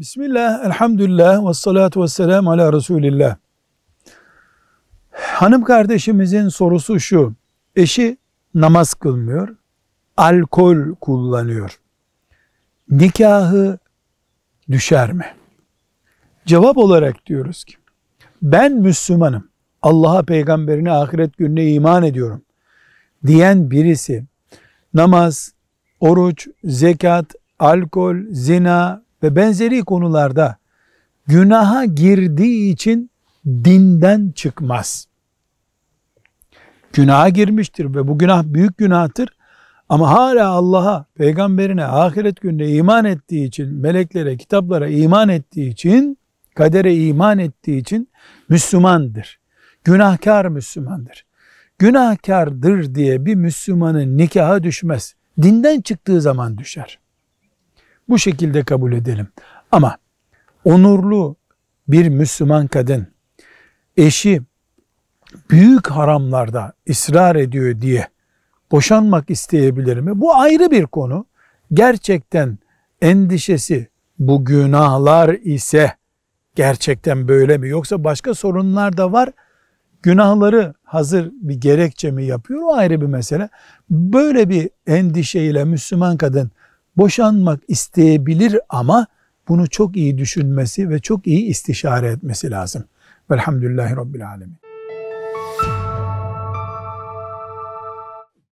Bismillah, elhamdülillah, ve salatu ve selamu ala Resulillah. Hanım kardeşimizin sorusu şu, eşi namaz kılmıyor, alkol kullanıyor. Nikahı düşer mi? Cevap olarak diyoruz ki, ben Müslümanım, Allah'a, peygamberine, ahiret gününe iman ediyorum diyen birisi, namaz, oruç, zekat, alkol, zina ve benzeri konularda günaha girdiği için dinden çıkmaz. Günaha girmiştir ve bu günah büyük günahtır. Ama hala Allah'a, peygamberine, ahiret gününe iman ettiği için, meleklere, kitaplara iman ettiği için, kadere iman ettiği için Müslümandır. Günahkar Müslümandır. Günahkardır diye bir Müslümanın nikaha düşmez. Dinden çıktığı zaman düşer. Bu şekilde kabul edelim. Ama onurlu bir Müslüman kadın eşi büyük haramlarda ısrar ediyor diye boşanmak isteyebilir mi? Bu ayrı bir konu. Gerçekten endişesi bu günahlar ise gerçekten böyle mi? Yoksa başka sorunlar da var. Günahları hazır bir gerekçe mi yapıyor? O ayrı bir mesele. Böyle bir endişeyle Müslüman kadın boşanmak isteyebilir ama bunu çok iyi düşünmesi ve çok iyi istişare etmesi lazım. Velhamdülillahi Rabbil Alemin.